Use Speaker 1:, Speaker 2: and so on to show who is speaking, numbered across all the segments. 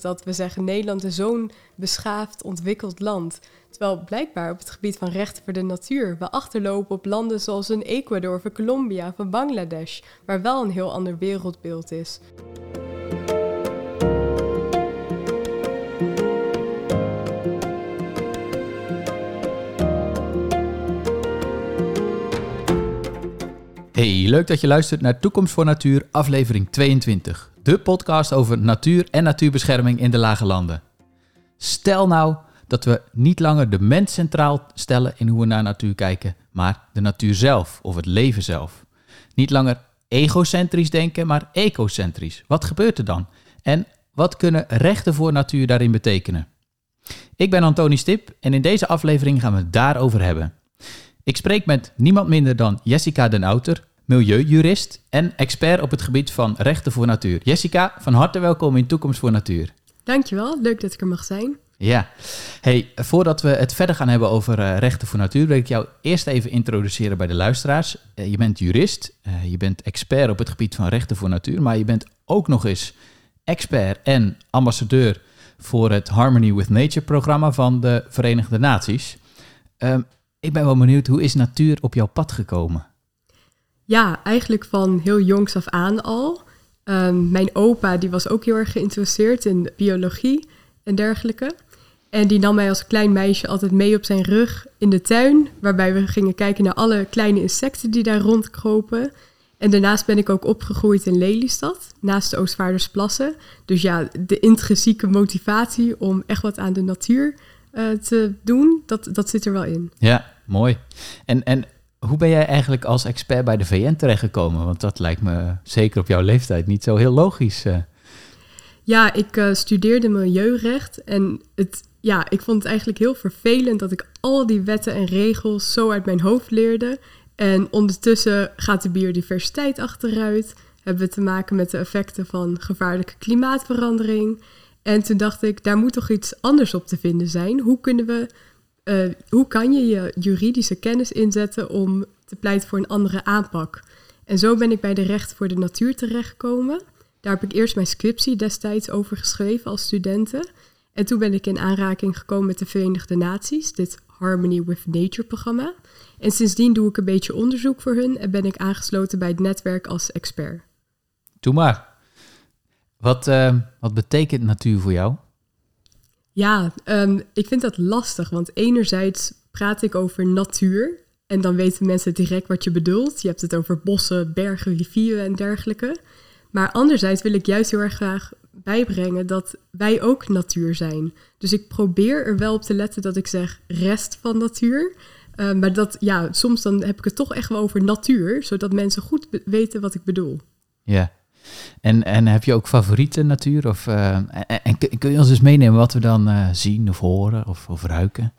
Speaker 1: dat we zeggen Nederland is zo'n beschaafd, ontwikkeld land. Terwijl blijkbaar op het gebied van rechten voor de natuur we achterlopen op landen zoals een Ecuador of Colombia of Bangladesh, waar wel een heel ander wereldbeeld is.
Speaker 2: Hey, leuk dat je luistert naar Toekomst voor Natuur, aflevering 22. De podcast over natuur en natuurbescherming in de lage landen. Stel nou dat we niet langer de mens centraal stellen in hoe we naar natuur kijken, maar de natuur zelf of het leven zelf. Niet langer egocentrisch denken, maar ecocentrisch. Wat gebeurt er dan? En wat kunnen rechten voor natuur daarin betekenen? Ik ben Antoni Stip en in deze aflevering gaan we het daarover hebben. Ik spreek met niemand minder dan Jessica den Outer, milieujurist en expert op het gebied van rechten voor natuur. Jessica, van harte welkom in Toekomst voor Natuur.
Speaker 1: Dankjewel, leuk dat ik er mag zijn.
Speaker 2: Ja, hey, voordat we het verder gaan hebben over uh, rechten voor natuur, wil ik jou eerst even introduceren bij de luisteraars. Uh, je bent jurist, uh, je bent expert op het gebied van rechten voor natuur, maar je bent ook nog eens expert en ambassadeur voor het Harmony with Nature programma van de Verenigde Naties. Ehm, ik ben wel benieuwd, hoe is natuur op jouw pad gekomen?
Speaker 1: Ja, eigenlijk van heel jongs af aan al. Um, mijn opa die was ook heel erg geïnteresseerd in biologie en dergelijke. En die nam mij als klein meisje altijd mee op zijn rug in de tuin, waarbij we gingen kijken naar alle kleine insecten die daar rondkropen. En daarnaast ben ik ook opgegroeid in Lelystad, naast de Oostvaardersplassen. Dus ja, de intrinsieke motivatie om echt wat aan de natuur uh, te doen, dat, dat zit er wel in.
Speaker 2: Ja, mooi. En, en hoe ben jij eigenlijk als expert bij de VN terechtgekomen? Want dat lijkt me zeker op jouw leeftijd niet zo heel logisch. Uh.
Speaker 1: Ja, ik uh, studeerde milieurecht en het, ja, ik vond het eigenlijk heel vervelend dat ik al die wetten en regels zo uit mijn hoofd leerde. En ondertussen gaat de biodiversiteit achteruit. Hebben we te maken met de effecten van gevaarlijke klimaatverandering. En toen dacht ik, daar moet toch iets anders op te vinden zijn. Hoe kunnen we, uh, hoe kan je je juridische kennis inzetten om te pleiten voor een andere aanpak? En zo ben ik bij de Recht voor de Natuur terechtgekomen. Daar heb ik eerst mijn scriptie destijds over geschreven als studenten. En toen ben ik in aanraking gekomen met de Verenigde Naties, dit Harmony with Nature programma. En sindsdien doe ik een beetje onderzoek voor hun en ben ik aangesloten bij het netwerk als expert.
Speaker 2: Doe maar. Wat, uh, wat betekent natuur voor jou?
Speaker 1: Ja, um, ik vind dat lastig, want enerzijds praat ik over natuur en dan weten mensen direct wat je bedoelt. Je hebt het over bossen, bergen, rivieren en dergelijke. Maar anderzijds wil ik juist heel erg graag bijbrengen dat wij ook natuur zijn. Dus ik probeer er wel op te letten dat ik zeg rest van natuur. Uh, maar dat, ja, soms dan heb ik het toch echt wel over natuur, zodat mensen goed weten wat ik bedoel.
Speaker 2: Ja. En, en heb je ook favoriete natuur? Of, uh, en, kun je ons eens meenemen wat we dan uh, zien of horen of, of ruiken?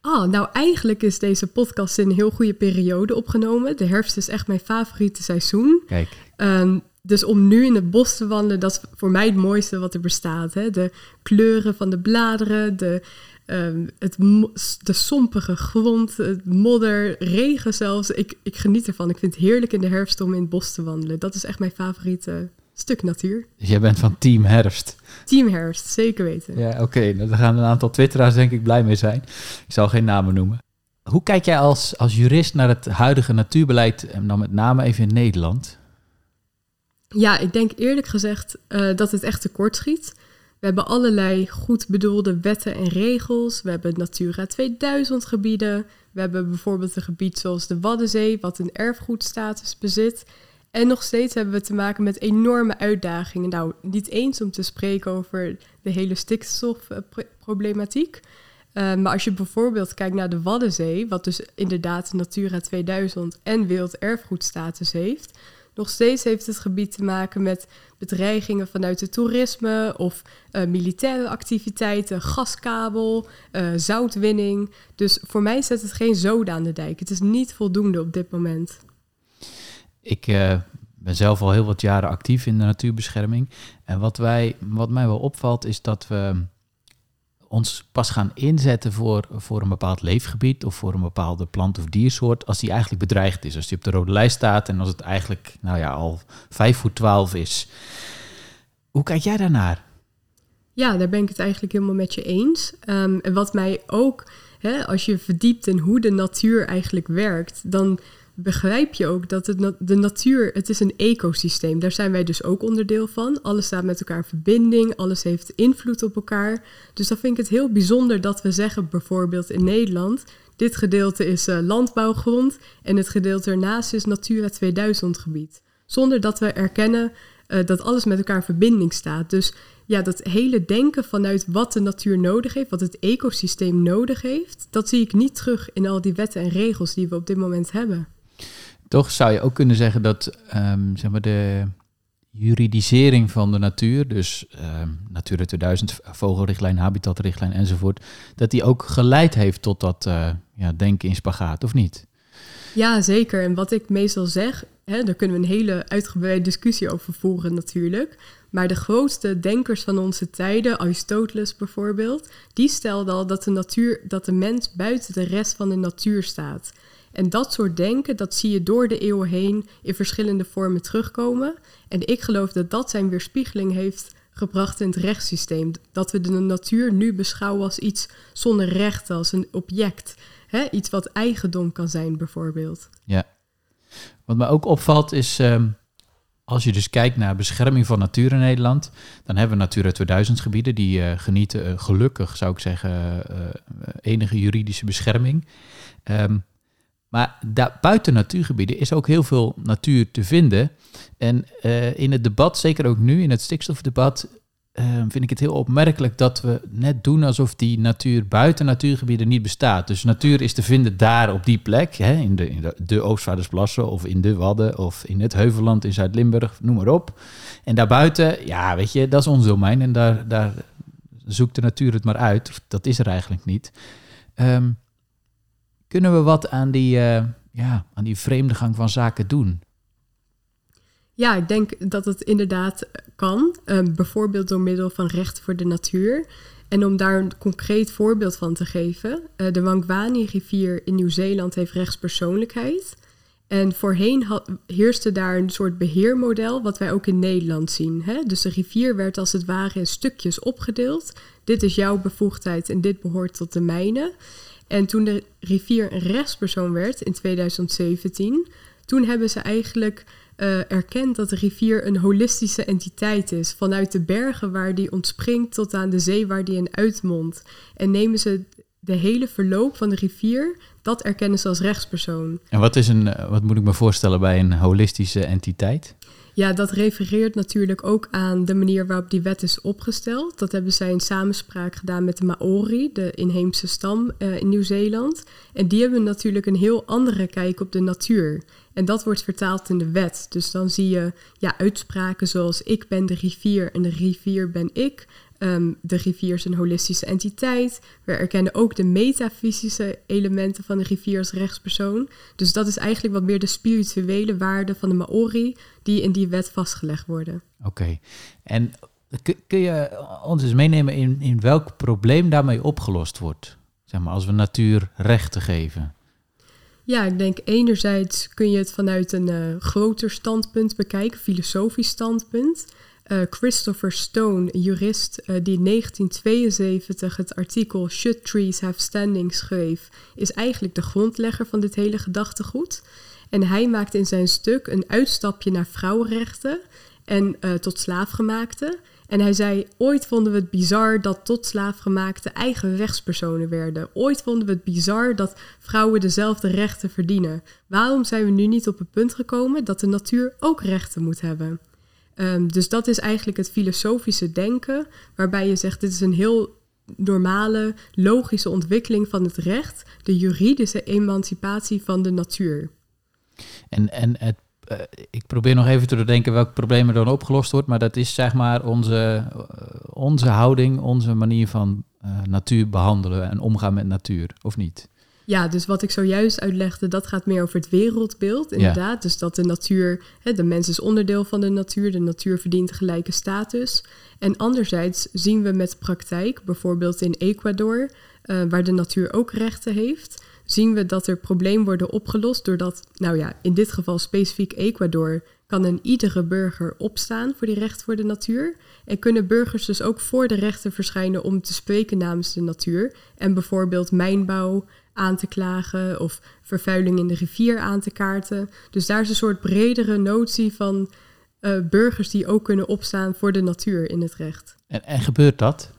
Speaker 1: Ah, nou eigenlijk is deze podcast in een heel goede periode opgenomen. De herfst is echt mijn favoriete seizoen.
Speaker 2: Kijk.
Speaker 1: Um, dus om nu in het bos te wandelen, dat is voor mij het mooiste wat er bestaat. Hè? De kleuren van de bladeren, de, um, het, de sompige grond, het modder, regen zelfs. Ik, ik geniet ervan. Ik vind het heerlijk in de herfst om in het bos te wandelen. Dat is echt mijn favoriete stuk natuur.
Speaker 2: Dus jij bent van Team Herfst?
Speaker 1: Team Herfst, zeker weten.
Speaker 2: Ja, oké. Okay. Nou, daar gaan een aantal twitteraars denk ik blij mee zijn. Ik zal geen namen noemen. Hoe kijk jij als, als jurist naar het huidige natuurbeleid, en dan met name even in Nederland?
Speaker 1: Ja, ik denk eerlijk gezegd uh, dat het echt tekort schiet. We hebben allerlei goed bedoelde wetten en regels. We hebben Natura 2000 gebieden. We hebben bijvoorbeeld een gebied zoals de Waddenzee, wat een erfgoedstatus bezit. En nog steeds hebben we te maken met enorme uitdagingen. Nou, niet eens om te spreken over de hele stikstofproblematiek. Uh, maar als je bijvoorbeeld kijkt naar de Waddenzee, wat dus inderdaad Natura 2000 en werelderfgoedstatus heeft, nog steeds heeft het gebied te maken met bedreigingen vanuit het toerisme of uh, militaire activiteiten, gaskabel, uh, zoutwinning. Dus voor mij zet het geen zoden aan de dijk. Het is niet voldoende op dit moment.
Speaker 2: Ik uh, ben zelf al heel wat jaren actief in de natuurbescherming. En wat, wij, wat mij wel opvalt is dat we ons pas gaan inzetten voor, voor een bepaald leefgebied of voor een bepaalde plant- of diersoort als die eigenlijk bedreigd is. Als die op de rode lijst staat en als het eigenlijk nou ja, al 5 voet 12 is. Hoe kijk jij daarnaar?
Speaker 1: Ja, daar ben ik het eigenlijk helemaal met je eens. Ehm, en wat mij ook, hè, als je verdiept in hoe de natuur eigenlijk werkt, dan begrijp je ook dat het, de natuur, het is een ecosysteem. Daar zijn wij dus ook onderdeel van. Alles staat met elkaar in verbinding, alles heeft invloed op elkaar. Dus dan vind ik het heel bijzonder dat we zeggen, bijvoorbeeld in Nederland, dit gedeelte is uh, landbouwgrond en het gedeelte ernaast is Natura 2000 gebied. Zonder dat we erkennen uh, dat alles met elkaar in verbinding staat. Dus ja, dat hele denken vanuit wat de natuur nodig heeft, wat het ecosysteem nodig heeft, dat zie ik niet terug in al die wetten en regels die we op dit moment hebben.
Speaker 2: Toch zou je ook kunnen zeggen dat um, zeg maar de juridisering van de natuur, dus um, Natura 2000, vogelrichtlijn, habitatrichtlijn enzovoort, dat die ook geleid heeft tot dat uh, ja, denken in spagaat, of niet?
Speaker 1: Ja, zeker. En wat ik meestal zeg, hè, daar kunnen we een hele uitgebreide discussie over voeren natuurlijk. Maar de grootste denkers van onze tijden, Aristoteles bijvoorbeeld, die stelde al dat de natuur, dat de mens buiten de rest van de natuur staat. En dat soort denken, dat zie je door de eeuwen heen in verschillende vormen terugkomen. En ik geloof dat dat zijn weerspiegeling heeft gebracht in het rechtssysteem. Dat we de natuur nu beschouwen als iets zonder rechten, als een object. Iets wat eigendom kan zijn, bijvoorbeeld.
Speaker 2: Ja. Wat me ook opvalt is, ehm, als je dus kijkt naar bescherming van natuur in Nederland, dan hebben we Natura 2000 gebieden die uh, genieten, uh, gelukkig zou ik zeggen, uh, enige juridische bescherming. Um, maar daar, buiten natuurgebieden is ook heel veel natuur te vinden. En uh, in het debat, zeker ook nu in het stikstofdebat, uh, vind ik het heel opmerkelijk dat we net doen alsof die natuur buiten natuurgebieden niet bestaat. Dus natuur is te vinden daar op die plek, hè, in, de, in de, de Oostvaardersplassen of in de Wadden of in het Heuvelland in Zuid-Limburg, noem maar op. En daarbuiten, ja, weet je, dat is ons domein en daar, daar zoekt de natuur het maar uit. Dat is er eigenlijk niet. Um, kunnen we wat aan die, uh, ja, aan die vreemde gang van zaken doen?
Speaker 1: Ja, ik denk dat het inderdaad kan. Um, bijvoorbeeld door middel van recht voor de natuur. En om daar een concreet voorbeeld van te geven. Uh, de Wangwani-rivier in Nieuw-Zeeland heeft rechtspersoonlijkheid. En voorheen heerste daar een soort beheermodel, wat wij ook in Nederland zien. Hè? Dus de rivier werd als het ware in stukjes opgedeeld. Dit is jouw bevoegdheid en dit behoort tot de mijne. En toen de rivier een rechtspersoon werd in 2017, toen hebben ze eigenlijk uh, erkend dat de rivier een holistische entiteit is. Vanuit de bergen waar die ontspringt tot aan de zee waar die in uitmondt. En nemen ze de hele verloop van de rivier, dat erkennen ze als rechtspersoon.
Speaker 2: En wat, is een, eh, wat moet ik me voorstellen bij een holistische entiteit?
Speaker 1: Ja, dat refereert natuurlijk ook aan de manier waarop die wet is opgesteld. Dat hebben zij in samenspraak gedaan met de Maori, de inheemse stam uh, in Nieuw-Zeeland. En die hebben natuurlijk een heel andere kijk op de natuur. En dat wordt vertaald in de wet. Dus dan zie je ja, uitspraken zoals ik ben de rivier en de rivier ben ik. Um, de rivier is een holistische entiteit. We erkennen ook de metafysische elementen van de rivier als rechtspersoon. Dus dat is eigenlijk wat meer de spirituele waarden van de Maori die in die wet vastgelegd worden.
Speaker 2: Oké, en kun je ons eens meenemen in, in welk probleem daarmee opgelost wordt? Zeg maar, als we natuur rechten geven.
Speaker 1: Ja, ik denk enerzijds kun je het vanuit een uh, groter standpunt bekijken, filosofisch standpunt. Uh, Christopher Stone, jurist uh, die in 1972 het artikel Should Trees Have Standing schreef, is eigenlijk de grondlegger van dit hele gedachtegoed. En hij maakt in zijn stuk een uitstapje naar vrouwenrechten en uh, tot slaafgemaakte. En hij zei, ooit vonden we het bizar dat tot slaafgemaakte eigen rechtspersonen werden. Ooit vonden we het bizar dat vrouwen dezelfde rechten verdienen. Waarom zijn we nu niet op het punt gekomen dat de natuur ook rechten moet hebben? Um, dus dat is eigenlijk het filosofische denken, waarbij je zegt, dit is een heel normale, logische ontwikkeling van het recht, de juridische emancipatie van de natuur.
Speaker 2: En, en het, uh, ik probeer nog even te denken welk probleem er dan opgelost wordt, maar dat is zeg maar onze, uh, onze houding, onze manier van uh, natuur behandelen en omgaan met natuur, of niet?
Speaker 1: Ja, dus wat ik zojuist uitlegde, dat gaat meer over het wereldbeeld, inderdaad. Ja. Dus dat de natuur, hè, de mens is onderdeel van de natuur, de natuur verdient gelijke status. En anderzijds zien we met praktijk, bijvoorbeeld in Ecuador, uh, waar de natuur ook rechten heeft, zien we dat er problemen worden opgelost doordat, nou ja, in dit geval specifiek Ecuador, kan een iedere burger opstaan voor die recht voor de natuur. En kunnen burgers dus ook voor de rechter verschijnen om te spreken namens de natuur. En bijvoorbeeld mijnbouw aan te klagen of vervuiling in de rivier aan te kaarten. Dus daar is een soort bredere notie van uh, burgers die ook kunnen opstaan voor de natuur in het recht.
Speaker 2: En, en gebeurt dat?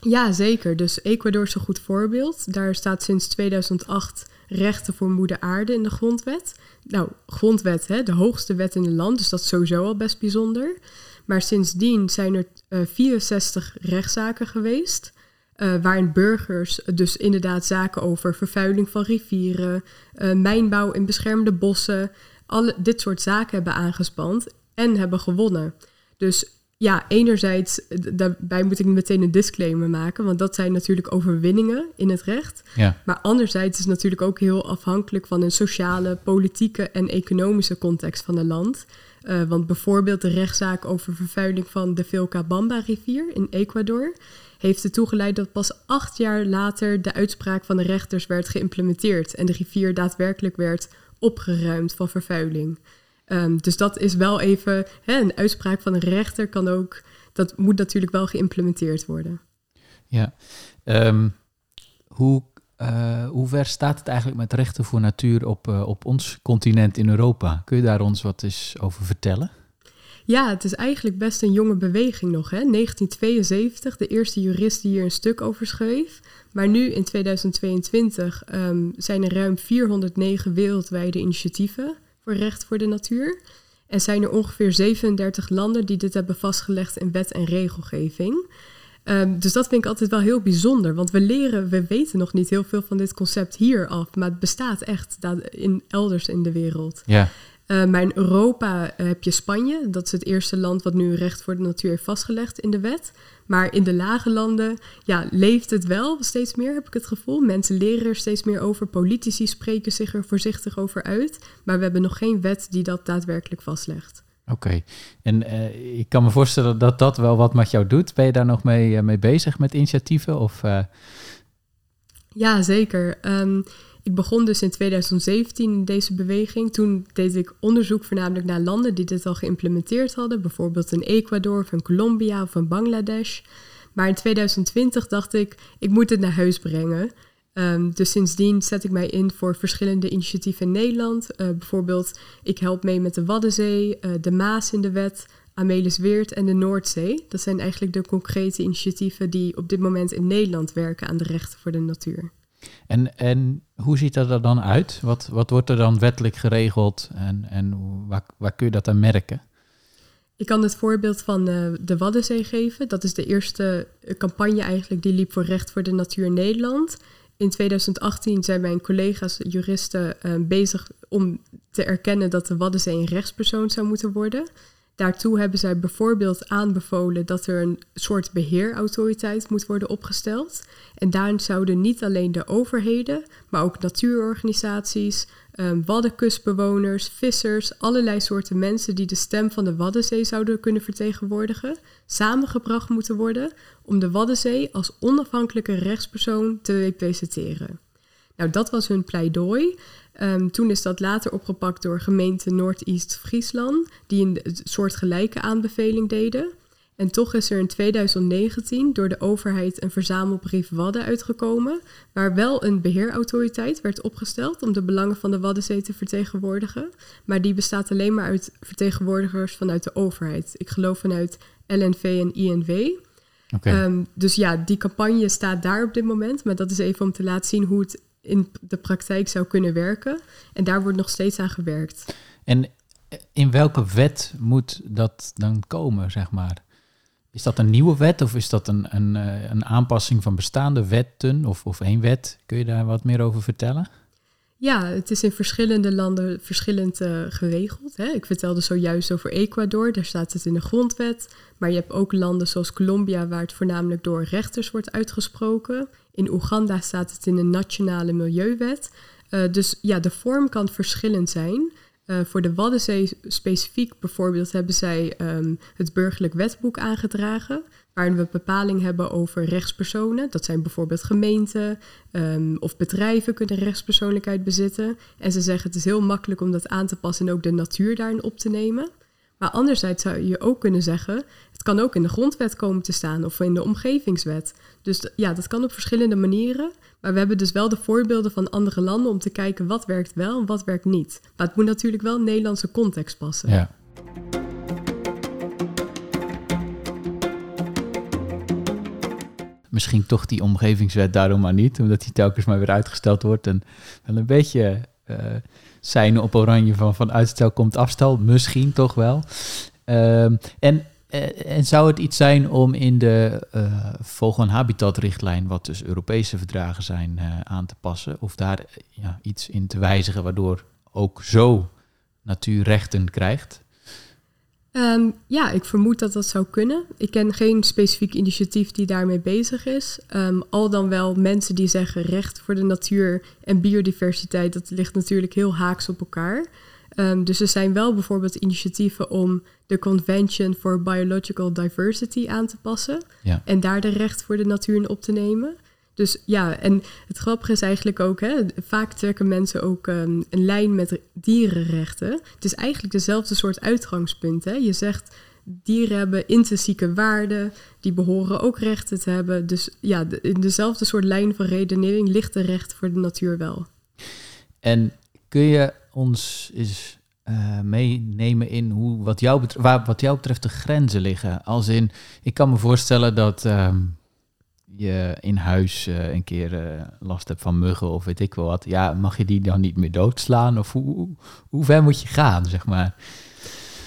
Speaker 1: Ja, zeker. Dus Ecuador is een goed voorbeeld. Daar staat sinds 2008 rechten voor moeder aarde in de grondwet. Nou, grondwet, hè, de hoogste wet in het land, dus dat is sowieso al best bijzonder. Maar sindsdien zijn er uh, eh, 64 rechtszaken geweest. Uh, waarin burgers dus inderdaad zaken over vervuiling van rivieren, uh, mijnbouw in beschermde bossen, alle dit soort zaken hebben aangespand en hebben gewonnen. Dus ja, enerzijds, daarbij moet ik meteen een disclaimer maken, want dat zijn natuurlijk overwinningen in het recht. Ja. Maar anderzijds is het natuurlijk ook heel afhankelijk van een sociale, politieke en economische context van een land. Uh, want bijvoorbeeld de rechtszaak over vervuiling van de Vilcabamba-rivier in Ecuador heeft ertoe geleid dat pas acht jaar later de uitspraak van de rechters werd geïmplementeerd en de rivier daadwerkelijk werd opgeruimd van vervuiling. Um, dus dat is wel even, hè, een uitspraak van een rechter kan ook, dat moet natuurlijk wel geïmplementeerd worden.
Speaker 2: Ja, um, hoe, uh, hoe ver staat het eigenlijk met rechten voor natuur op, uh, op ons continent in Europa? Kun je daar ons wat eens over vertellen?
Speaker 1: Ja, het is eigenlijk best een jonge beweging nog. Hè? 1972, de eerste jurist die hier een stuk over schreef. Maar nu in 2022 um, zijn er ruim 409 wereldwijde initiatieven voor recht voor de natuur. En zijn er ongeveer 37 landen die dit hebben vastgelegd in wet en regelgeving. Um, dus dat vind ik altijd wel heel bijzonder, want we leren, we weten nog niet heel veel van dit concept hier af, maar het bestaat echt in, elders in de wereld. Ja. Uh, maar in Europa eh, heb je Spanje. Dat is het eerste land wat nu recht voor de natuur heeft vastgelegd in de wet. Maar in de lage landen ja, leeft het wel steeds meer, heb ik het gevoel. Mensen leren er steeds meer over. Politici spreken zich er voorzichtig over uit. Maar we hebben nog geen wet die dat daadwerkelijk vastlegt.
Speaker 2: Oké, en uh, ik kan me voorstellen dat dat wel wat met jou doet. Ben je daar nog mee, mee bezig met initiatieven? Of,
Speaker 1: Ja, zeker. Um, ik begon dus in 2017 in deze beweging. Toen deed ik onderzoek voornamelijk naar landen die dit al geïmplementeerd hadden, bijvoorbeeld in Ecuador of in Colombia of in Bangladesh. Maar in 2020 dacht ik, ik moet het naar huis brengen. Um, dus sindsdien zet ik mij in voor verschillende initiatieven in Nederland. Uh, bijvoorbeeld, ik help mee met de Waddenzee, uh, de Maas in de wet, Amelisweert en de Noordzee. Dat zijn eigenlijk de concrete initiatieven die op dit moment in Nederland werken aan de rechten voor de natuur.
Speaker 2: En, en hoe ziet dat er dan uit? Wat, wat wordt er dan wettelijk geregeld en, en waar, waar kun je dat aan merken?
Speaker 1: Ik kan het voorbeeld van uh, de Waddenzee geven. Dat is de eerste campagne eigenlijk die liep voor recht voor de natuur Nederland. In 2018 zijn mijn collega's juristen uh, bezig om te erkennen dat de Waddenzee een rechtspersoon zou moeten worden. Daartoe hebben zij bijvoorbeeld aanbevolen dat er een soort beheerautoriteit moet worden opgesteld. En daarin zouden niet alleen de overheden, maar ook natuurorganisaties, um, waddenkustbewoners, vissers, allerlei soorten mensen die de stem van de Waddenzee zouden kunnen vertegenwoordigen, samengebracht moeten worden om de Waddenzee als onafhankelijke rechtspersoon te representeren. Nou, dat was hun pleidooi. Ehm, toen is dat later opgepakt door gemeente Noord-East Friesland, die een soortgelijke aanbeveling deden. En toch is er in 2019 door de overheid een verzamelbrief Wadden uitgekomen, waar wel een beheerautoriteit werd opgesteld om de belangen van de Waddenzee te vertegenwoordigen. Maar die bestaat alleen maar uit vertegenwoordigers vanuit de overheid. Ik geloof vanuit LNV en INW. Okay. Um, ehm, dus ja, die campagne staat daar op dit moment. Maar dat is even om te laten zien hoe het in de praktijk zou kunnen werken. En daar wordt nog steeds aan gewerkt.
Speaker 2: En in welke wet moet dat dan komen, zeg maar? Is dat een nieuwe wet of is dat een, een, eh, een aanpassing van bestaande wetten of, of één wet? Kun je daar wat meer over vertellen?
Speaker 1: Ja, het is in verschillende landen verschillend uh, geregeld. Hè. Ik vertelde zojuist over Ecuador, daar staat het in de grondwet. Maar je hebt ook landen zoals Colombia, waar het voornamelijk door rechters wordt uitgesproken. In Oeganda staat het in de nationale milieuwet. Uh, dus ja, de vorm kan verschillend zijn. Uh, voor de Waddenzee specifiek bijvoorbeeld hebben zij um, het burgerlijk wetboek aangedragen. Waarin we bepaling hebben over rechtspersonen. Dat zijn bijvoorbeeld gemeenten ehm, of bedrijven kunnen rechtspersoonlijkheid bezitten. En ze zeggen het is heel makkelijk om dat aan te passen en ook de natuur daarin op te nemen. Maar anderzijds zou je ook kunnen zeggen, het kan ook in de grondwet komen te staan of in de omgevingswet. Dus ja, dat kan op verschillende manieren. Maar we hebben dus wel de voorbeelden van andere landen om te kijken wat werkt wel en wat werkt niet. Maar het moet natuurlijk wel in Nederlandse context passen.
Speaker 2: Ja. Misschien toch die omgevingswet daarom maar niet, omdat die telkens maar weer uitgesteld wordt. En wel een beetje uh, zijn op oranje van, van uitstel komt afstel, misschien toch wel. Ehm, en, eh, en zou het iets zijn om in de uh, vogel- en habitatrichtlijn, wat dus Europese verdragen zijn, aan te passen? Of daar ja, iets in te wijzigen waardoor ook zo natuurrechten krijgt?
Speaker 1: Um, ja, ik vermoed dat dat zou kunnen. Ik ken geen specifiek initiatief die daarmee bezig is. Um, al dan wel mensen die zeggen recht voor de natuur en biodiversiteit, dat ligt natuurlijk heel haaks op elkaar. Um, dus er zijn wel bijvoorbeeld initiatieven om de Convention for Biological Diversity aan te passen ja. en daar de recht voor de natuur in op te nemen. Dus ja, en het grappige is eigenlijk ook, hè, vaak trekken mensen ook um, een lijn met dierenrechten. Het is eigenlijk dezelfde soort uitgangspunt. Hè. Je zegt, dieren hebben intrinsieke waarden, die behoren ook rechten te hebben. Dus ja, in dezelfde soort lijn van redenering ligt de recht voor de natuur wel.
Speaker 2: En kun je ons eens uh, meenemen in hoe, wat, jou betreft, wat jou betreft de grenzen liggen? Als in, ik kan me voorstellen dat... Um, je in huis uh, een keer uh, last hebt van muggen of weet ik wel wat, ja, mag je die dan niet meer doodslaan? Of hoe, hoe ver moet je gaan, zeg maar?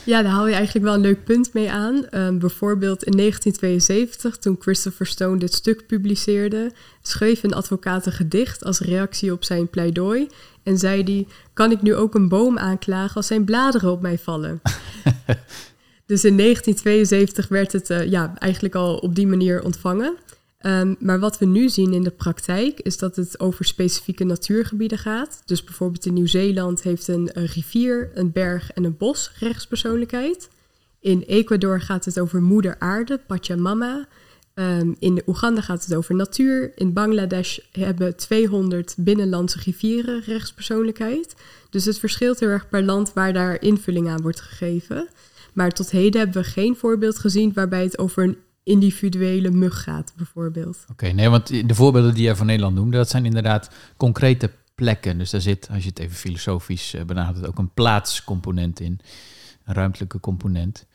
Speaker 1: Ja, daar haal je eigenlijk wel een leuk punt mee aan. Um, bijvoorbeeld in 1972, toen Christopher Stone dit stuk publiceerde, schreef een advocaat een gedicht als reactie op zijn pleidooi. En zei hij: Kan ik nu ook een boom aanklagen als zijn bladeren op mij vallen? dus in 1972 werd het uh, ja, eigenlijk al op die manier ontvangen. Um, maar wat we nu zien in de praktijk is dat het over specifieke natuurgebieden gaat. Dus bijvoorbeeld in Nieuw-Zeeland heeft een, een, rivier, een berg en een bos rechtspersoonlijkheid. In Ecuador gaat het over moeder aarde, Pachamama. Um, in Oeganda gaat het over natuur. In Bangladesh hebben 200 binnenlandse rivieren rechtspersoonlijkheid. Dus het verschilt heel erg per land waar daar invulling aan wordt gegeven. Maar tot heden hebben we geen voorbeeld gezien waarbij het over een individuele mug gaat, bijvoorbeeld.
Speaker 2: Oké, nee, want de voorbeelden die jij van Nederland noemde, dat zijn inderdaad concrete plekken. Dus daar zit, als je het even filosofisch uh, benadert, ook een plaatscomponent in, een ruimtelijke component.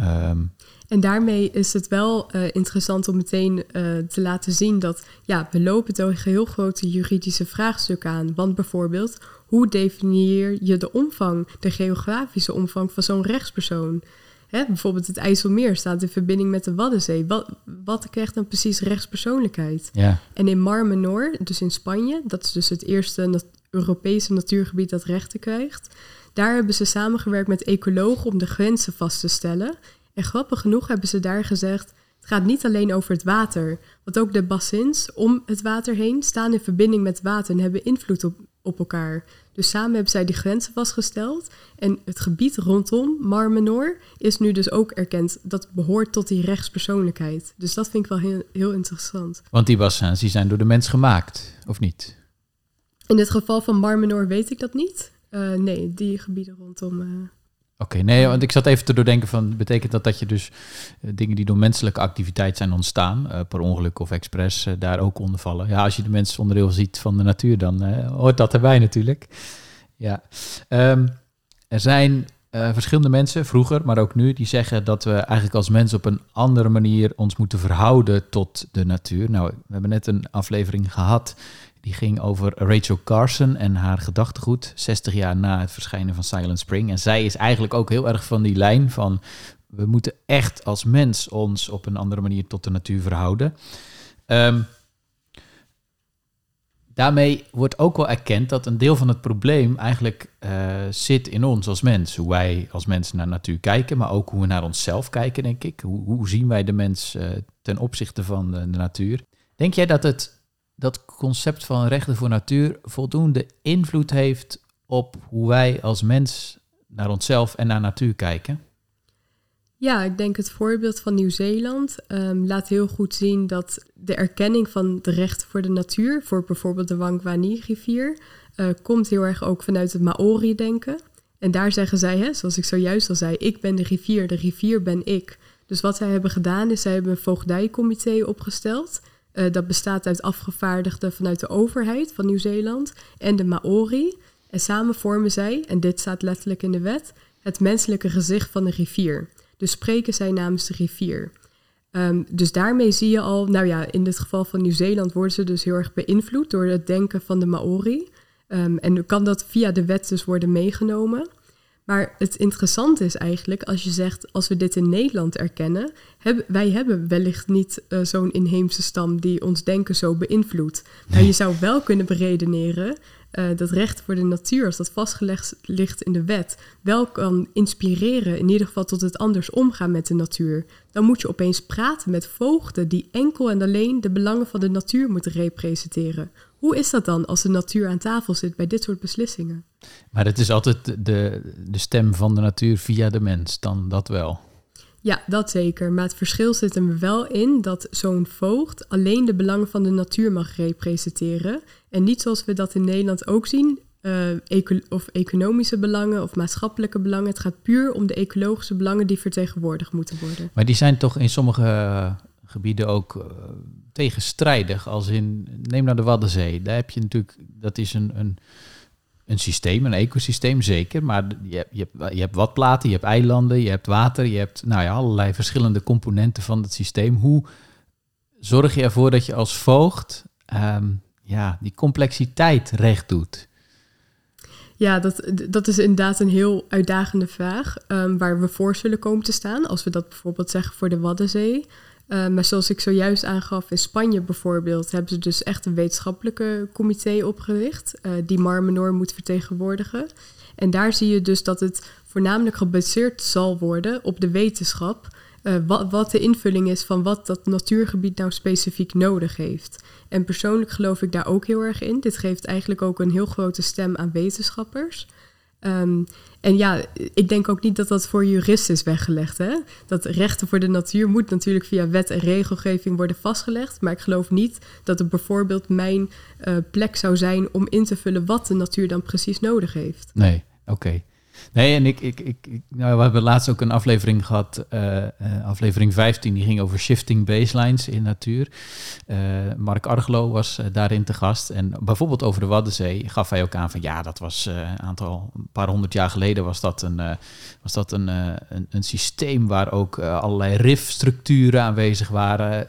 Speaker 2: Um,
Speaker 1: en daarmee is het wel uh, interessant om meteen uh, te laten zien dat ja, we lopen tegen heel grote juridische vraagstukken aan. Want bijvoorbeeld, hoe definieer je de omvang, de geografische omvang van zo'n rechtspersoon? Hè, bijvoorbeeld het IJsselmeer staat in verbinding met de Waddenzee. Wat, wat krijgt dan precies rechtspersoonlijkheid?
Speaker 2: Ja.
Speaker 1: En in Mar Menor, dus in Spanje, dat is dus het eerste Europese natuurgebied dat rechten krijgt. Daar hebben ze samengewerkt met ecologen om de grenzen vast te stellen. En grappig genoeg hebben ze daar gezegd: het gaat niet alleen over het water, want ook de bassins om het water heen staan in verbinding met water en hebben invloed op, op elkaar. Dus samen hebben zij die grenzen vastgesteld. En het gebied rondom Mar Menor is nu dus ook erkend. Dat behoort tot die rechtspersoonlijkheid. Dus dat vind ik wel heel, heel interessant.
Speaker 2: Want die bassins die zijn door de mens gemaakt, of niet?
Speaker 1: In het geval van Mar Menor weet ik dat niet. Uh, nee, die gebieden rondom... Uh,
Speaker 2: Oké, nee, want ik zat even te doordenken van, betekent dat dat je dus uh, dingen die door menselijke activiteit zijn ontstaan, uh, per ongeluk of expres, uh, daar ook onder vallen? Ja, als je de mens onderdeel ziet van de natuur, dan hoort dat erbij natuurlijk. Ja, um, er zijn verschillende mensen, vroeger, maar ook nu, die zeggen dat we eigenlijk als mens op een andere manier ons moeten verhouden tot de natuur. Nou, we hebben net een aflevering gehad die ging over Rachel Carson en haar gedachtegoed, 60 jaar na het verschijnen van Silent Spring. En zij is eigenlijk ook heel erg van die lijn van we moeten echt als mens ons op een andere manier tot de natuur verhouden. Um, daarmee wordt ook wel erkend dat een deel van het probleem eigenlijk uh, zit in ons als mens. Hoe wij als mensen naar natuur kijken, maar ook hoe we naar onszelf kijken, denk ik. Hoe, hoe zien wij de mens uh, ten opzichte van de, de natuur? Denk jij dat het dat concept van rechten voor natuur voldoende invloed heeft op hoe wij als mens naar onszelf en naar natuur kijken?
Speaker 1: Ja, ik denk het voorbeeld van Nieuw-Zeeland ehm, laat heel goed zien dat de erkenning van de rechten voor de natuur, voor bijvoorbeeld de Wangwani-rivier, uh, komt heel erg ook vanuit het Maori-denken. En daar zeggen zij, hè, zoals ik zojuist al zei, ik ben de rivier, de rivier ben ik. Dus wat zij hebben gedaan is, zij hebben een voogdijcomité opgesteld. Uh, dat bestaat uit afgevaardigden vanuit de overheid van Nieuw-Zeeland en de Maori. En samen vormen zij, en dit staat letterlijk in de wet, het menselijke gezicht van de rivier. Dus spreken zij namens de rivier. Um, dus daarmee zie je al, nou ja, in dit geval van Nieuw-Zeeland worden ze dus heel erg beïnvloed door het denken van de Maori. Um, en kan dat via de wet dus worden meegenomen. Maar het interessante is eigenlijk, als je zegt, als we dit in Nederland erkennen, hebben, wij hebben wellicht niet uh, zo'n inheemse stam die ons denken zo beïnvloedt. Maar je zou wel kunnen beredeneren uh, dat recht voor de natuur, als dat vastgelegd ligt in de wet, wel kan inspireren, in ieder geval tot het anders omgaan met de natuur. Dan moet je opeens praten met voogden die enkel en alleen de belangen van de natuur moeten representeren. Hoe is dat dan als de natuur aan tafel zit bij dit soort beslissingen?
Speaker 2: Maar het is altijd de, de stem van de natuur via de mens, dan dat wel.
Speaker 1: Ja, dat zeker. Maar het verschil zit er wel in dat zo'n voogd alleen de belangen van de natuur mag representeren. En niet zoals we dat in Nederland ook zien, uh, of economische belangen of maatschappelijke belangen. Het gaat puur om de ecologische belangen die vertegenwoordigd moeten worden.
Speaker 2: Maar die zijn toch in sommige gebieden ook uh, tegenstrijdig. Als in, neem nou de Waddenzee. Daar heb je natuurlijk, dat is een, een een systeem, een ecosysteem, zeker. Maar je hebt, je, hebt, je hebt watplaten, je hebt eilanden, je hebt water, je hebt nou ja, allerlei verschillende componenten van het systeem. Hoe zorg je ervoor dat je als voogd um, ja, die complexiteit recht doet?
Speaker 1: Ja, dat, dat is inderdaad een heel uitdagende vraag um, waar we voor zullen komen te staan. Als we dat bijvoorbeeld zeggen voor de Waddenzee. Uh, maar zoals ik zojuist aangaf, in Spanje bijvoorbeeld hebben ze dus echt een wetenschappelijke comité opgericht uh, die Marmenor moet vertegenwoordigen. En daar zie je dus dat het voornamelijk gebaseerd zal worden op de wetenschap. Uh, wat, wat, de invulling is van wat dat natuurgebied nou specifiek nodig heeft. En persoonlijk geloof ik daar ook heel erg in. Dit geeft eigenlijk ook een heel grote stem aan wetenschappers. Um, en ja, ik denk ook niet dat dat voor juristen is weggelegd. Hè? Dat rechten voor de natuur moet natuurlijk via wet en regelgeving worden vastgelegd. Maar ik geloof niet dat het bijvoorbeeld mijn uh, plek zou zijn om in te vullen wat de natuur dan precies nodig heeft.
Speaker 2: Nee, oké. Nee, en ik, ik, ik, nou, we hebben laatst ook een aflevering gehad, uh, aflevering 15, die ging over shifting baselines in natuur. Uh, Mark Arglo was daarin te gast. En bijvoorbeeld over de Waddenzee gaf hij ook aan van ja, dat was een aantal, een paar honderd jaar geleden was dat een, was dat een, een, een, systeem waar ook allerlei rifstructuren aanwezig waren.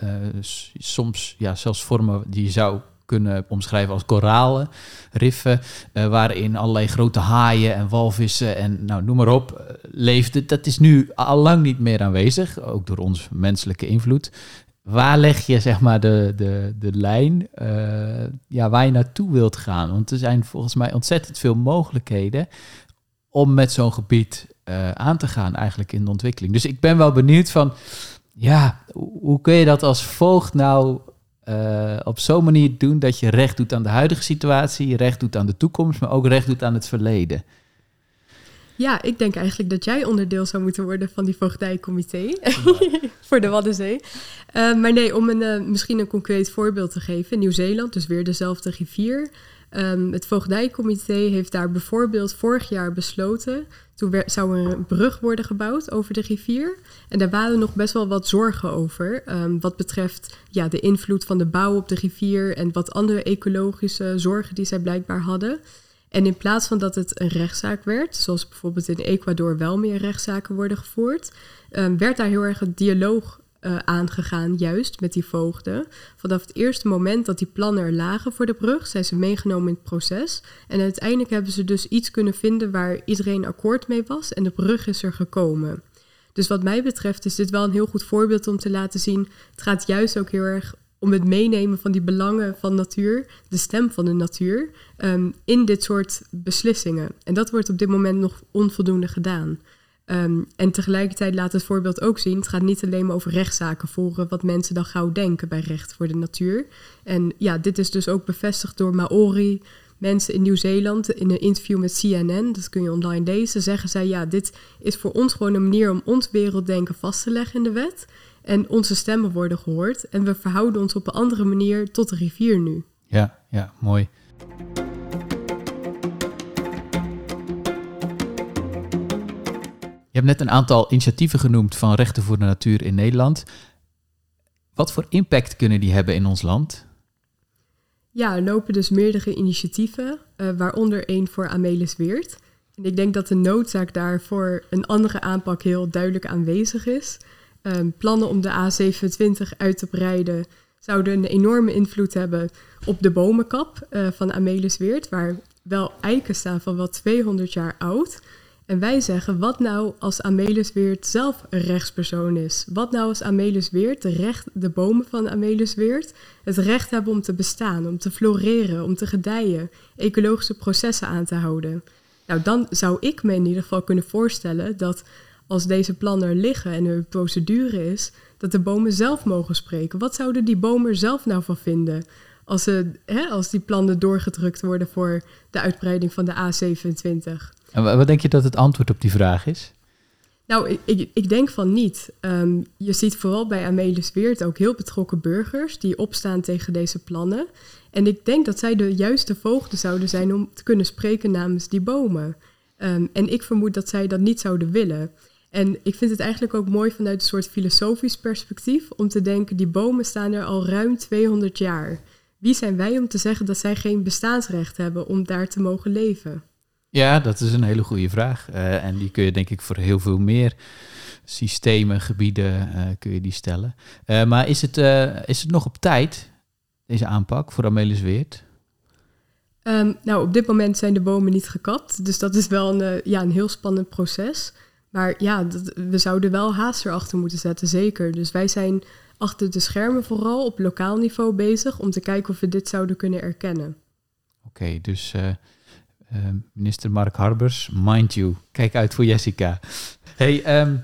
Speaker 2: soms ja, zelfs vormen die je zou kunnen omschrijven als koralen, riffen, uh, waarin allerlei grote haaien en walvissen en nou, noem maar op uh, leefden. Dat is nu al lang niet meer aanwezig, ook door onze menselijke invloed. Waar leg je zeg maar de, de, de lijn uh, ja, waar je naartoe wilt gaan? Want er zijn volgens mij ontzettend veel mogelijkheden om met zo'n gebied aan te gaan eigenlijk in de ontwikkeling. Dus ik ben wel benieuwd van, ja, hoe kun je dat als voogd nou uh, op zo'n manier doen dat je recht doet aan de huidige situatie, recht doet aan de toekomst, maar ook recht doet aan het verleden.
Speaker 1: Ja, ik denk eigenlijk dat jij onderdeel zou moeten worden van die voogdijcomité voor de Waddenzee. Uh, maar nee, om een, uh, misschien een concreet voorbeeld te geven. Nieuw-Zeeland, dus weer dezelfde rivier. Um, het voogdijcomité heeft daar bijvoorbeeld vorig jaar besloten toen zou er een brug worden gebouwd over de rivier. En daar waren nog best wel wat zorgen over. Um, wat betreft ja, de invloed van de bouw op de rivier en wat andere ecologische zorgen die zij blijkbaar hadden. En in plaats van dat het een rechtszaak werd, zoals bijvoorbeeld in Ecuador wel meer rechtszaken worden gevoerd, um, werd daar heel erg een dialoog uh, aangegaan, juist met die voogden. Vanaf het eerste moment dat die plannen er lagen voor de brug, zijn ze meegenomen in het proces. En uiteindelijk hebben ze dus iets kunnen vinden waar iedereen akkoord mee was en de brug is er gekomen. Dus wat mij betreft is dit wel een heel goed voorbeeld om te laten zien. Het gaat juist ook heel erg om het meenemen van die belangen van natuur, de stem van de natuur, um, in dit soort beslissingen. En dat wordt op dit moment nog onvoldoende gedaan. Um, en tegelijkertijd laat het voorbeeld ook zien, het gaat niet alleen maar over rechtszaken voeren, wat mensen dan gauw denken bij recht voor de natuur. En ja, dit is dus ook bevestigd door Maori, mensen in Nieuw-Zeeland in een interview met CNN, dat kun je online lezen, zeggen zij ja, dit is voor ons gewoon een manier om ons werelddenken vast te leggen in de wet. En onze stemmen worden gehoord en we verhouden ons op een andere manier tot de rivier nu.
Speaker 2: Ja, ja, mooi. Hebt net een aantal initiatieven genoemd van Rechten voor de Natuur in Nederland. Wat voor impact kunnen die hebben in ons land?
Speaker 1: Ja, er lopen dus meerdere initiatieven, uh, waaronder één voor Amelis Weert. En ik denk dat de noodzaak daarvoor een andere aanpak heel duidelijk aanwezig is. Um, plannen om de A27 uit te breiden zouden een enorme invloed hebben op de bomenkap uh, van Amelis Weert, waar wel eiken staan van wel 200 jaar oud. En wij zeggen, wat nou als Amelis Weert zelf een rechtspersoon is? Wat nou als Amelis Weert, de, recht, de bomen van Amelis Weert, het recht hebben om te bestaan, om te floreren, om te gedijen, ecologische processen aan te houden? Nou, dan zou ik me in ieder geval kunnen voorstellen dat als deze plannen er liggen en er procedure is, dat de bomen zelf mogen spreken. Wat zouden die bomen er zelf nou van vinden? Als, ze, als die plannen doorgedrukt worden voor de uitbreiding van de A27.
Speaker 2: Wat denk je dat het antwoord op die vraag is?
Speaker 1: Nou, ik, ik, denk van niet. Um, je ziet vooral bij Amelis Weert ook heel betrokken burgers die opstaan tegen deze plannen. En ik denk dat zij de juiste voogden zouden zijn om te kunnen spreken namens die bomen. Um, en ik vermoed dat zij dat niet zouden willen. En ik vind het eigenlijk ook mooi vanuit een soort filosofisch perspectief om te denken, die bomen staan er al ruim 200 jaar. Wie zijn wij om te zeggen dat zij geen bestaansrecht hebben om daar te mogen leven?
Speaker 2: Ja, dat is een hele goede vraag. Uh, en die kun je denk ik voor heel veel meer systemen, gebieden uh, kun je die stellen. Uh, maar is het, is het nog op tijd, deze aanpak voor Amelis Weert?
Speaker 1: Um, nou, op dit moment zijn de bomen niet gekapt. Dus dat is wel een, ja, een heel spannend proces. Maar ja, dat, we zouden wel haast erachter moeten zetten, zeker. Dus wij zijn achter de schermen vooral op lokaal niveau bezig om te kijken of we dit zouden kunnen erkennen.
Speaker 2: Oké, okay, dus minister Mark Harbers, mind you, kijk uit voor Jessica. Hey, um,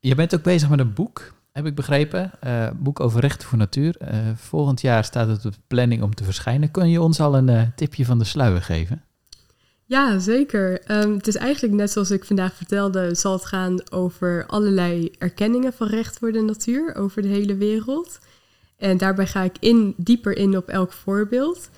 Speaker 2: je bent ook bezig met een boek, heb ik begrepen. Uh, boek over rechten voor natuur. volgend jaar staat het op de planning om te verschijnen. Kun je ons al een tipje van de sluier geven?
Speaker 1: Ja, zeker. Um, het is eigenlijk net zoals ik vandaag vertelde, zal het gaan over allerlei erkenningen van recht voor de natuur over de hele wereld. En daarbij ga ik in, dieper in op elk voorbeeld.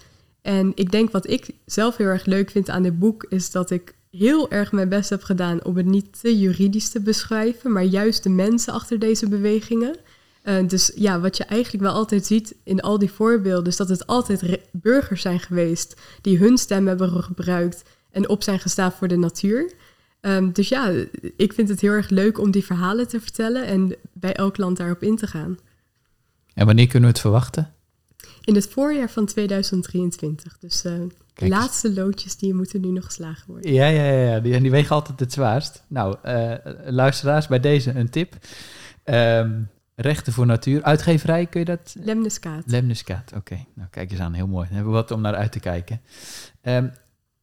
Speaker 1: En ik denk wat ik zelf heel erg leuk vind aan dit boek, is dat ik heel erg mijn best heb gedaan om het niet te juridisch te beschrijven, maar juist de mensen achter deze bewegingen. Uh, dus ja, wat je eigenlijk wel altijd ziet in al die voorbeelden, is dat het altijd burgers zijn geweest die hun stem hebben gebruikt en op zijn gestaan voor de natuur. Um, dus ja, ik vind het heel erg leuk om die verhalen te vertellen en bij elk land daarop in te gaan.
Speaker 2: En wanneer kunnen we het verwachten?
Speaker 1: In het voorjaar van 2023. Dus uh, de laatste loodjes die moeten nu nog geslagen worden.
Speaker 2: Ja, ja, ja. Die, die wegen altijd het zwaarst. Nou, uh, luisteraars, bij deze een tip. Um, rechten voor natuur. Uitgeverij, kun je dat?
Speaker 1: Lemniskaat.
Speaker 2: Lemniskaat, oké. Okay. Nou, kijk eens aan, heel mooi. Dan hebben we wat om naar uit te kijken. Um,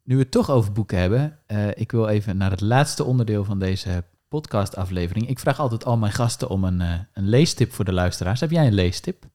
Speaker 2: nu we het toch over boeken hebben, uh, ik wil even naar het laatste onderdeel van deze podcastaflevering. Ik vraag altijd al mijn gasten om een, uh, een leestip voor de luisteraars. Heb jij een leestip?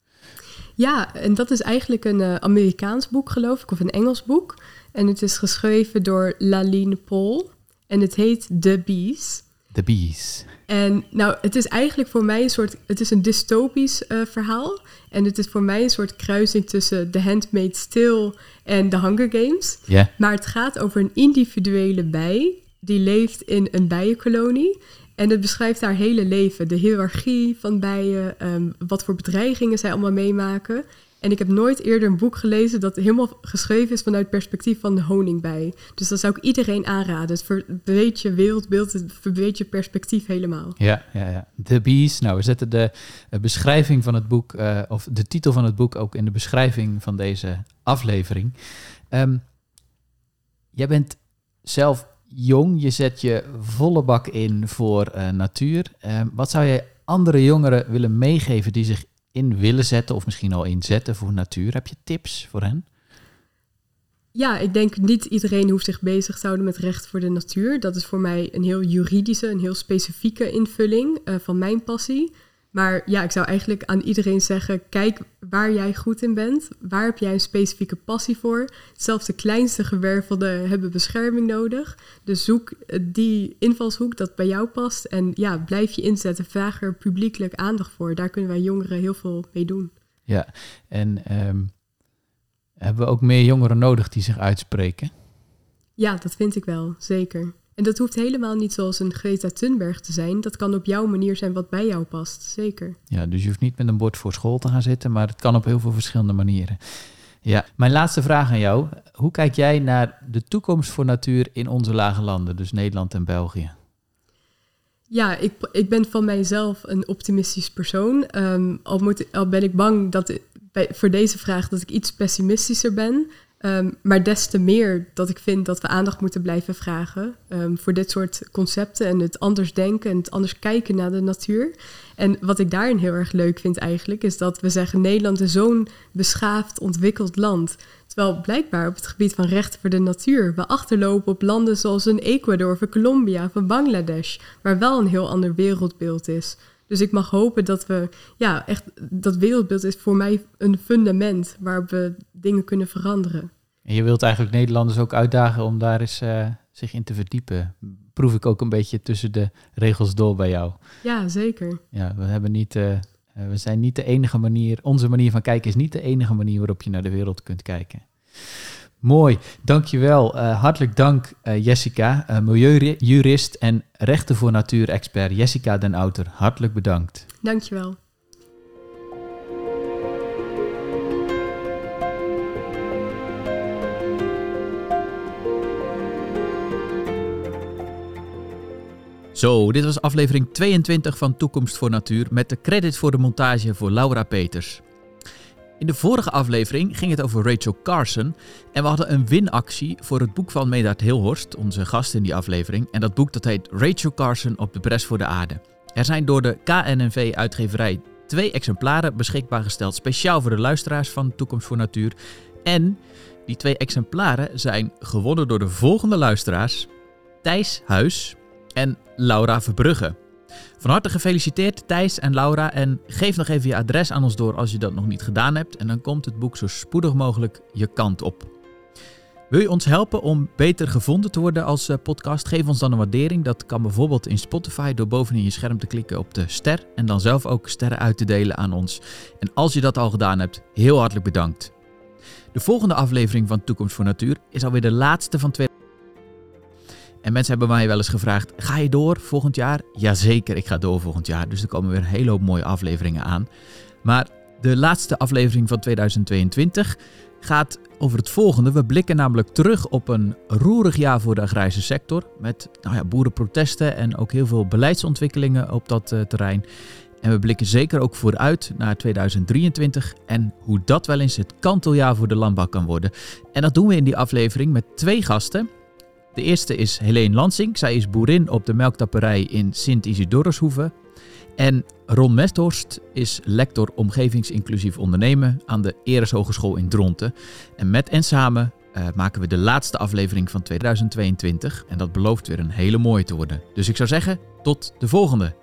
Speaker 1: Ja, en dat is eigenlijk een uh, Amerikaans boek, geloof ik, of een Engels boek. En het is geschreven door Laline Paul. En het heet The Bees.
Speaker 2: The Bees.
Speaker 1: En nou, het is eigenlijk voor mij een soort, het is een dystopisch uh, verhaal. En het is voor mij een soort kruising tussen The Handmaid's Tale en The Hunger Games.
Speaker 2: Yeah.
Speaker 1: Maar het gaat over een individuele bij die leeft in een bijenkolonie. En het beschrijft haar hele leven, de hiërarchie van bijen, um, wat voor bedreigingen zij allemaal meemaken. En ik heb nooit eerder een boek gelezen dat helemaal geschreven is vanuit het perspectief van de honingbij. Dus dat zou ik iedereen aanraden. Het verbreedt je wereldbeeld, het verbreedt je perspectief helemaal.
Speaker 2: Ja, ja, ja. The Bees. Nou, we zetten de beschrijving van het boek, uh, of de titel van het boek ook in de beschrijving van deze aflevering. Um, jij bent zelf jong, je zet je volle bak in voor uh, natuur. Um, wat zou jij andere jongeren willen meegeven die zich in willen zetten of misschien al inzetten voor natuur? Heb je tips voor hen?
Speaker 1: Ja, ik denk niet iedereen hoeft zich bezig te houden met recht voor de natuur. Dat is voor mij een heel juridische, een heel specifieke invulling uh, van mijn passie. Maar ja, ik zou eigenlijk aan iedereen zeggen: kijk waar jij goed in bent. Waar heb jij een specifieke passie voor? Zelfs de kleinste gewervelden hebben bescherming nodig. Dus zoek die invalshoek dat bij jou past. En ja, blijf je inzetten. Vraag er publiekelijk aandacht voor. Daar kunnen wij jongeren heel veel mee doen.
Speaker 2: Ja, en ehm, hebben we ook meer jongeren nodig die zich uitspreken?
Speaker 1: Ja, dat vind ik wel, zeker. En dat hoeft helemaal niet zoals een Greta Thunberg te zijn. Dat kan op jouw manier zijn wat bij jou past, zeker.
Speaker 2: Ja, dus je hoeft niet met een bord voor school te gaan zitten, maar het kan op heel veel verschillende manieren. Ja, mijn laatste vraag aan jou. Hoe kijk jij naar de toekomst voor natuur in onze lage landen, dus Nederland en België?
Speaker 1: Ja, ik, ik ben van mijzelf een optimistisch persoon. Ehm, al, moet, al ben ik bang dat bij, voor deze vraag dat ik iets pessimistischer ben. Ehm, maar des te meer dat ik vind dat we aandacht moeten blijven vragen um, voor dit soort concepten en het anders denken en het anders kijken naar de natuur. En wat ik daarin heel erg leuk vind eigenlijk, is dat we zeggen Nederland is zo'n beschaafd, ontwikkeld land. Terwijl blijkbaar op het gebied van rechten voor de natuur we achterlopen op landen zoals een Ecuador of Colombia of Bangladesh, waar wel een heel ander wereldbeeld is. Dus ik mag hopen dat we, ja, echt, dat wereldbeeld is voor mij een fundament waarop we dingen kunnen veranderen.
Speaker 2: En je wilt eigenlijk Nederlanders ook uitdagen om daar eens uh, zich in te verdiepen. Proef ik ook een beetje tussen de regels door bij jou.
Speaker 1: Ja, zeker.
Speaker 2: Ja, we hebben niet, uh, we zijn niet de enige manier, onze manier van kijken is niet de enige manier waarop je naar de wereld kunt kijken. Mooi, dankjewel. Uh, hartelijk dank uh, Jessica, uh, milieujurist en rechten voor natuur-expert Jessica den Outer. Hartelijk bedankt.
Speaker 1: Dankjewel.
Speaker 2: Zo, dit was aflevering 22 van Toekomst voor Natuur met de credit voor de montage voor Laura Peters. In de vorige aflevering ging het over Rachel Carson en we hadden een winactie voor het boek van Medard Hilhorst, onze gast in die aflevering. En dat boek dat heet Rachel Carson op de bres voor de aarde. Er zijn door de KNNV uitgeverij twee exemplaren beschikbaar gesteld, speciaal voor de luisteraars van Toekomst voor Natuur. En die twee exemplaren zijn gewonnen door de volgende luisteraars: Thijs Huis en Laura Verbrugge. Van harte gefeliciteerd Thijs en Laura en geef nog even je adres aan ons door als je dat nog niet gedaan hebt en dan komt het boek zo spoedig mogelijk je kant op. Wil je ons helpen om beter gevonden te worden als eh, podcast? Geef ons dan een waardering. Dat kan bijvoorbeeld in Spotify door bovenin je scherm te klikken op de ster en dan zelf ook sterren uit te delen aan ons. En als je dat al gedaan hebt, heel hartelijk bedankt. De volgende aflevering van Toekomst voor Natuur is alweer de laatste van 2020. En mensen hebben mij wel eens gevraagd: ga je door volgend jaar? Jazeker, ik ga door volgend jaar. Dus er komen weer een hele hoop mooie afleveringen aan. Maar de laatste aflevering van 2022 gaat over het volgende. We blikken namelijk terug op een roerig jaar voor de agrarische sector. Met nou ja, boerenprotesten en ook heel veel beleidsontwikkelingen op dat uh, terrein. En we blikken zeker ook vooruit naar 2023 en hoe dat wel eens het kanteljaar voor de landbouw kan worden. En dat doen we in die aflevering met twee gasten. De eerste is Helene Lansing. Zij is boerin op de melktapperij in Sint-Isidorushoeve. En Ron Mesthorst is lector omgevingsinclusief ondernemen aan de Eres Hogeschool in Dronten. En met en samen uh, maken we de laatste aflevering van 2022. En dat belooft weer een hele mooie te worden. Dus ik zou zeggen, tot de volgende.